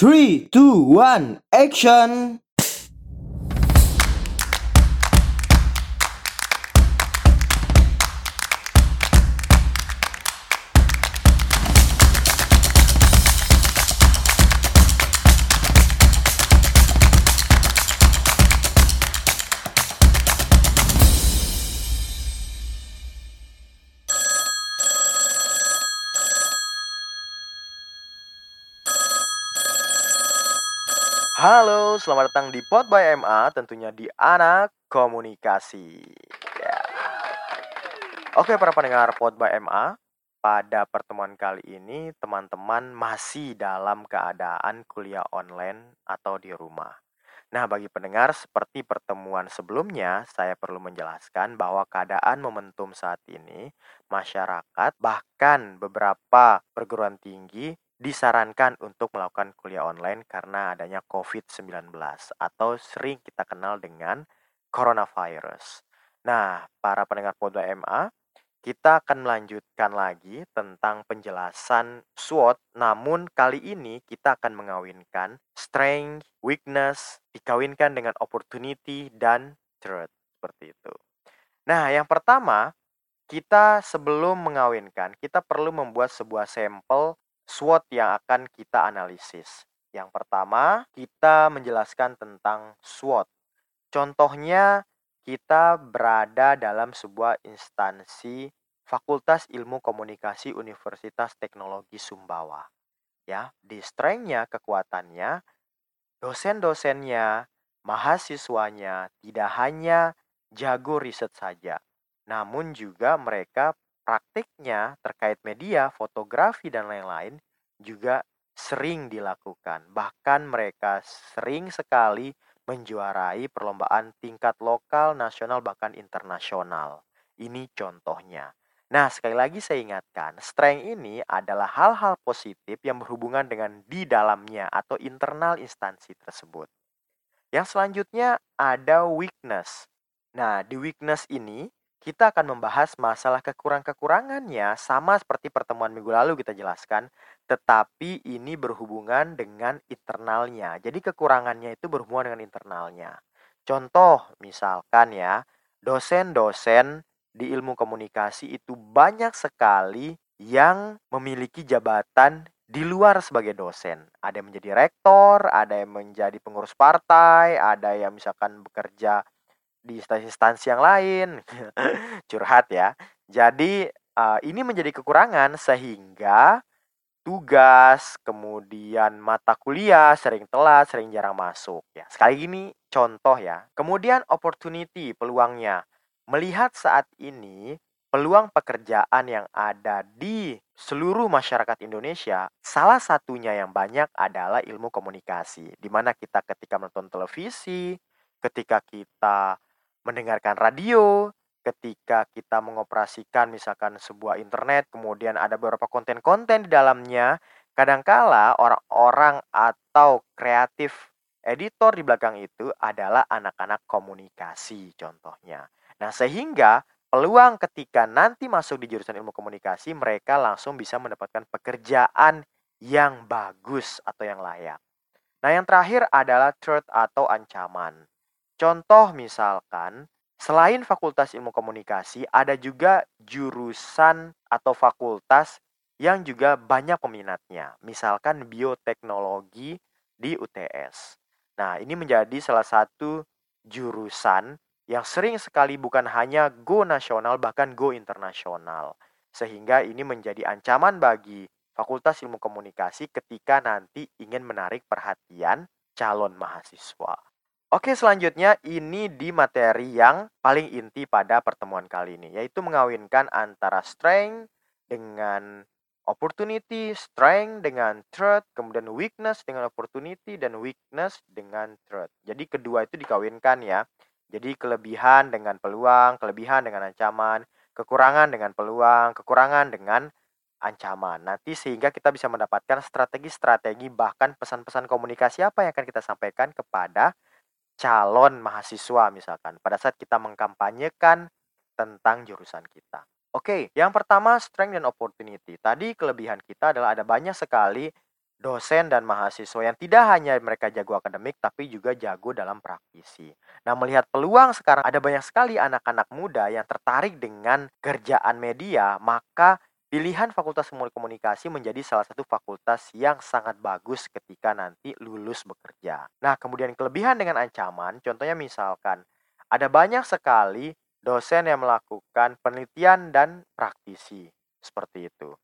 3, 2, 1, action! Halo, selamat datang di Pod by MA, tentunya di Anak Komunikasi. Ya. Oke, para pendengar Pod by MA, pada pertemuan kali ini teman-teman masih dalam keadaan kuliah online atau di rumah. Nah, bagi pendengar, seperti pertemuan sebelumnya, saya perlu menjelaskan bahwa keadaan momentum saat ini, masyarakat, bahkan beberapa perguruan tinggi disarankan untuk melakukan kuliah online karena adanya COVID-19 atau sering kita kenal dengan coronavirus. Nah, para pendengar Podwa MA, kita akan melanjutkan lagi tentang penjelasan SWOT, namun kali ini kita akan mengawinkan strength, weakness, dikawinkan dengan opportunity dan threat, seperti itu. Nah, yang pertama, kita sebelum mengawinkan, kita perlu membuat sebuah sampel SWOT yang akan kita analisis. Yang pertama, kita menjelaskan tentang SWOT. Contohnya, kita berada dalam sebuah instansi Fakultas Ilmu Komunikasi Universitas Teknologi Sumbawa. Ya, di strength-nya, kekuatannya, dosen-dosennya, mahasiswanya tidak hanya jago riset saja, namun juga mereka praktiknya terkait media, fotografi, dan lain-lain juga sering dilakukan. Bahkan mereka sering sekali menjuarai perlombaan tingkat lokal, nasional, bahkan internasional. Ini contohnya. Nah, sekali lagi saya ingatkan, strength ini adalah hal-hal positif yang berhubungan dengan di dalamnya atau internal instansi tersebut. Yang selanjutnya ada weakness. Nah, di weakness ini kita akan membahas masalah kekurangan-kekurangannya sama seperti pertemuan minggu lalu kita jelaskan, tetapi ini berhubungan dengan internalnya. Jadi kekurangannya itu berhubungan dengan internalnya. Contoh misalkan ya, dosen-dosen di ilmu komunikasi itu banyak sekali yang memiliki jabatan di luar sebagai dosen. Ada yang menjadi rektor, ada yang menjadi pengurus partai, ada yang misalkan bekerja di instansi-instansi yang lain. Curhat ya. Jadi uh, ini menjadi kekurangan sehingga tugas, kemudian mata kuliah sering telat, sering jarang masuk ya. Sekali ini contoh ya. Kemudian opportunity, peluangnya. Melihat saat ini peluang pekerjaan yang ada di seluruh masyarakat Indonesia, salah satunya yang banyak adalah ilmu komunikasi. Di mana kita ketika menonton televisi, ketika kita mendengarkan radio, ketika kita mengoperasikan misalkan sebuah internet, kemudian ada beberapa konten-konten di dalamnya, kadangkala orang-orang atau kreatif editor di belakang itu adalah anak-anak komunikasi contohnya. Nah, sehingga peluang ketika nanti masuk di jurusan ilmu komunikasi, mereka langsung bisa mendapatkan pekerjaan yang bagus atau yang layak. Nah, yang terakhir adalah threat atau ancaman. Contoh misalkan, selain Fakultas Ilmu Komunikasi, ada juga jurusan atau fakultas yang juga banyak peminatnya. Misalkan bioteknologi di UTS. Nah, ini menjadi salah satu jurusan yang sering sekali bukan hanya go nasional bahkan go internasional. Sehingga ini menjadi ancaman bagi Fakultas Ilmu Komunikasi ketika nanti ingin menarik perhatian calon mahasiswa. Oke, selanjutnya ini di materi yang paling inti pada pertemuan kali ini, yaitu mengawinkan antara strength dengan opportunity, strength dengan threat, kemudian weakness dengan opportunity, dan weakness dengan threat. Jadi kedua itu dikawinkan ya. Jadi kelebihan dengan peluang, kelebihan dengan ancaman, kekurangan dengan peluang, kekurangan dengan ancaman. Nanti sehingga kita bisa mendapatkan strategi-strategi bahkan pesan-pesan komunikasi apa yang akan kita sampaikan kepada calon mahasiswa misalkan pada saat kita mengkampanyekan tentang jurusan kita. Oke, yang pertama strength dan opportunity. Tadi kelebihan kita adalah ada banyak sekali dosen dan mahasiswa yang tidak hanya mereka jago akademik tapi juga jago dalam praktisi. Nah, melihat peluang sekarang ada banyak sekali anak-anak muda yang tertarik dengan kerjaan media, maka pilihan Fakultas Ilmu Komunikasi menjadi salah satu fakultas yang sangat bagus ketika nanti lulus bekerja. Nah, kemudian kelebihan dengan ancaman, contohnya misalkan ada banyak sekali dosen yang melakukan penelitian dan praktisi seperti itu.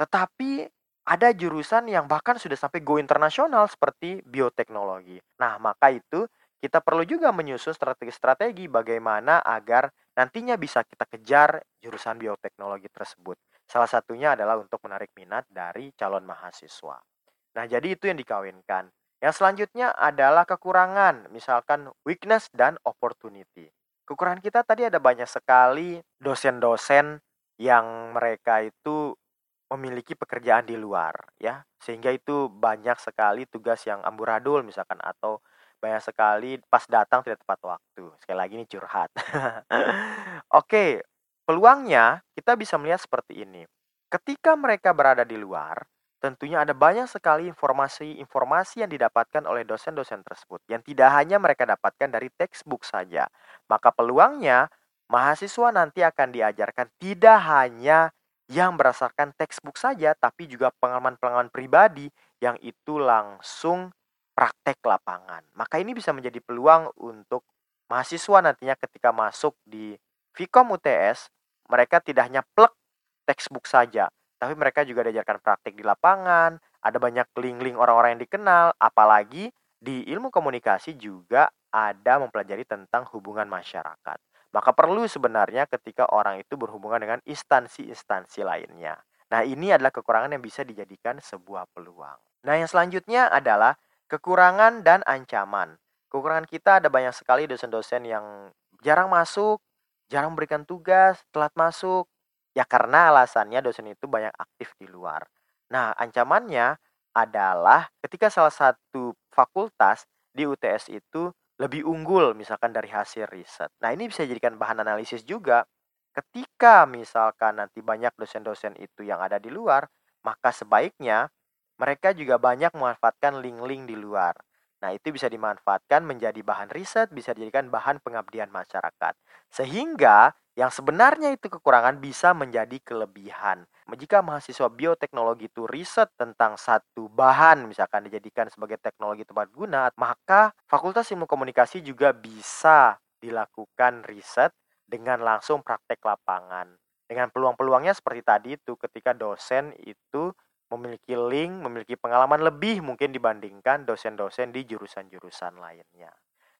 Tetapi ada jurusan yang bahkan sudah sampai go internasional seperti bioteknologi. Nah, maka itu kita perlu juga menyusun strategi-strategi bagaimana agar nantinya bisa kita kejar jurusan bioteknologi tersebut. Salah satunya adalah untuk menarik minat dari calon mahasiswa. Nah, jadi itu yang dikawinkan. Yang selanjutnya adalah kekurangan, misalkan weakness dan opportunity. Kekurangan kita tadi ada banyak sekali dosen-dosen yang mereka itu memiliki pekerjaan di luar ya, sehingga itu banyak sekali tugas yang amburadul misalkan atau banyak sekali pas datang tidak tepat waktu. Sekali lagi ini curhat. Oke, peluangnya kita bisa melihat seperti ini. Ketika mereka berada di luar, tentunya ada banyak sekali informasi-informasi yang didapatkan oleh dosen-dosen tersebut yang tidak hanya mereka dapatkan dari textbook saja. Maka peluangnya mahasiswa nanti akan diajarkan tidak hanya yang berdasarkan textbook saja, tapi juga pengalaman-pengalaman pribadi yang itu langsung praktek lapangan. Maka ini bisa menjadi peluang untuk mahasiswa nantinya ketika masuk di Vkom UTS, mereka tidak hanya plek textbook saja, tapi mereka juga diajarkan praktek di lapangan, ada banyak link-link orang-orang yang dikenal, apalagi di ilmu komunikasi juga ada mempelajari tentang hubungan masyarakat. Maka perlu sebenarnya ketika orang itu berhubungan dengan instansi-instansi lainnya. Nah, ini adalah kekurangan yang bisa dijadikan sebuah peluang. Nah, yang selanjutnya adalah kekurangan dan ancaman. Kekurangan kita ada banyak sekali dosen-dosen yang jarang masuk, jarang memberikan tugas, telat masuk. Ya karena alasannya dosen itu banyak aktif di luar. Nah, ancamannya adalah ketika salah satu fakultas di UTS itu lebih unggul misalkan dari hasil riset. Nah, ini bisa dijadikan bahan analisis juga. Ketika misalkan nanti banyak dosen-dosen itu yang ada di luar, maka sebaiknya mereka juga banyak memanfaatkan link-link di luar. Nah, itu bisa dimanfaatkan menjadi bahan riset, bisa dijadikan bahan pengabdian masyarakat. Sehingga yang sebenarnya itu kekurangan bisa menjadi kelebihan. Jika mahasiswa bioteknologi itu riset tentang satu bahan misalkan dijadikan sebagai teknologi tepat guna, maka Fakultas Ilmu Komunikasi juga bisa dilakukan riset dengan langsung praktek lapangan. Dengan peluang-peluangnya seperti tadi itu ketika dosen itu memiliki link, memiliki pengalaman lebih mungkin dibandingkan dosen-dosen di jurusan-jurusan lainnya.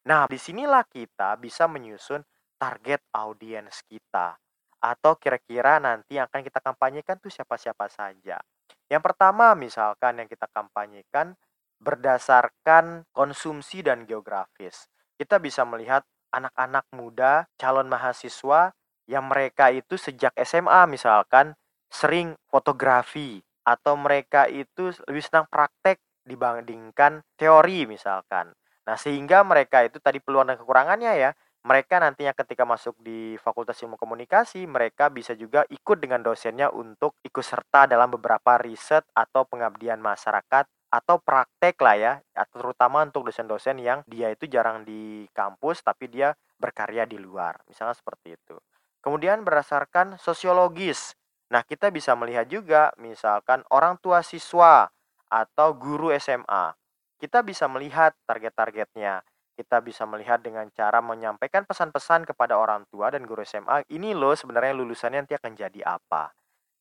Nah, di sinilah kita bisa menyusun target audiens kita atau kira-kira nanti yang akan kita kampanyekan tuh siapa-siapa saja. Yang pertama misalkan yang kita kampanyekan berdasarkan konsumsi dan geografis. Kita bisa melihat anak-anak muda calon mahasiswa yang mereka itu sejak SMA misalkan sering fotografi atau mereka itu lebih senang praktek dibandingkan teori misalkan. Nah, sehingga mereka itu tadi peluang dan kekurangannya ya, mereka nantinya ketika masuk di Fakultas Ilmu Komunikasi, mereka bisa juga ikut dengan dosennya untuk ikut serta dalam beberapa riset atau pengabdian masyarakat atau praktek lah ya, terutama untuk dosen-dosen yang dia itu jarang di kampus tapi dia berkarya di luar, misalnya seperti itu. Kemudian berdasarkan sosiologis, nah kita bisa melihat juga misalkan orang tua siswa atau guru SMA, kita bisa melihat target-targetnya. Kita bisa melihat dengan cara menyampaikan pesan-pesan kepada orang tua dan guru SMA, ini loh sebenarnya lulusannya nanti akan jadi apa.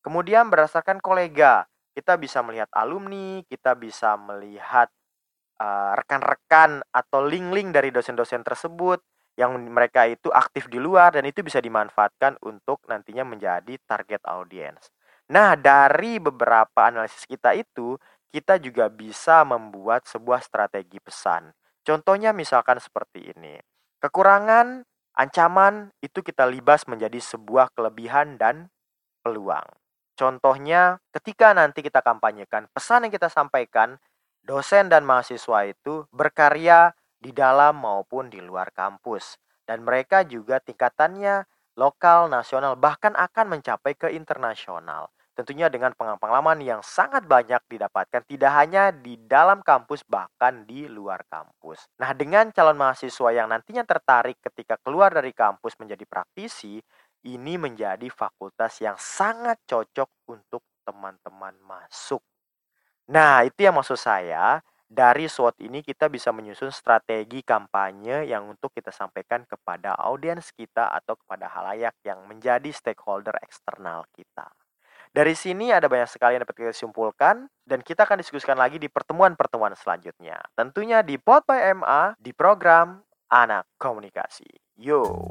Kemudian berdasarkan kolega, kita bisa melihat alumni, kita bisa melihat uh, rekan-rekan atau link-link dari dosen-dosen tersebut yang mereka itu aktif di luar dan itu bisa dimanfaatkan untuk nantinya menjadi target audiens. Nah, dari beberapa analisis kita itu, kita juga bisa membuat sebuah strategi pesan. Contohnya misalkan seperti ini. Kekurangan, ancaman itu kita libas menjadi sebuah kelebihan dan peluang. Contohnya ketika nanti kita kampanyekan, pesan yang kita sampaikan, dosen dan mahasiswa itu berkarya di dalam maupun di luar kampus. Dan mereka juga tingkatannya lokal, nasional, bahkan akan mencapai ke internasional. tentunya dengan pengalaman yang sangat banyak didapatkan tidak hanya di dalam kampus bahkan di luar kampus. Nah, dengan calon mahasiswa yang nantinya tertarik ketika keluar dari kampus menjadi praktisi, ini menjadi fakultas yang sangat cocok untuk teman-teman masuk. Nah, itu yang maksud saya. Dari SWOT ini kita bisa menyusun strategi kampanye yang untuk kita sampaikan kepada audiens kita atau kepada halayak yang menjadi stakeholder eksternal kita. Dari sini ada banyak sekali yang dapat kita simpulkan dan kita akan diskusikan lagi di pertemuan-pertemuan selanjutnya. Tentunya di Pod by MA di program Anak Komunikasi. Yo.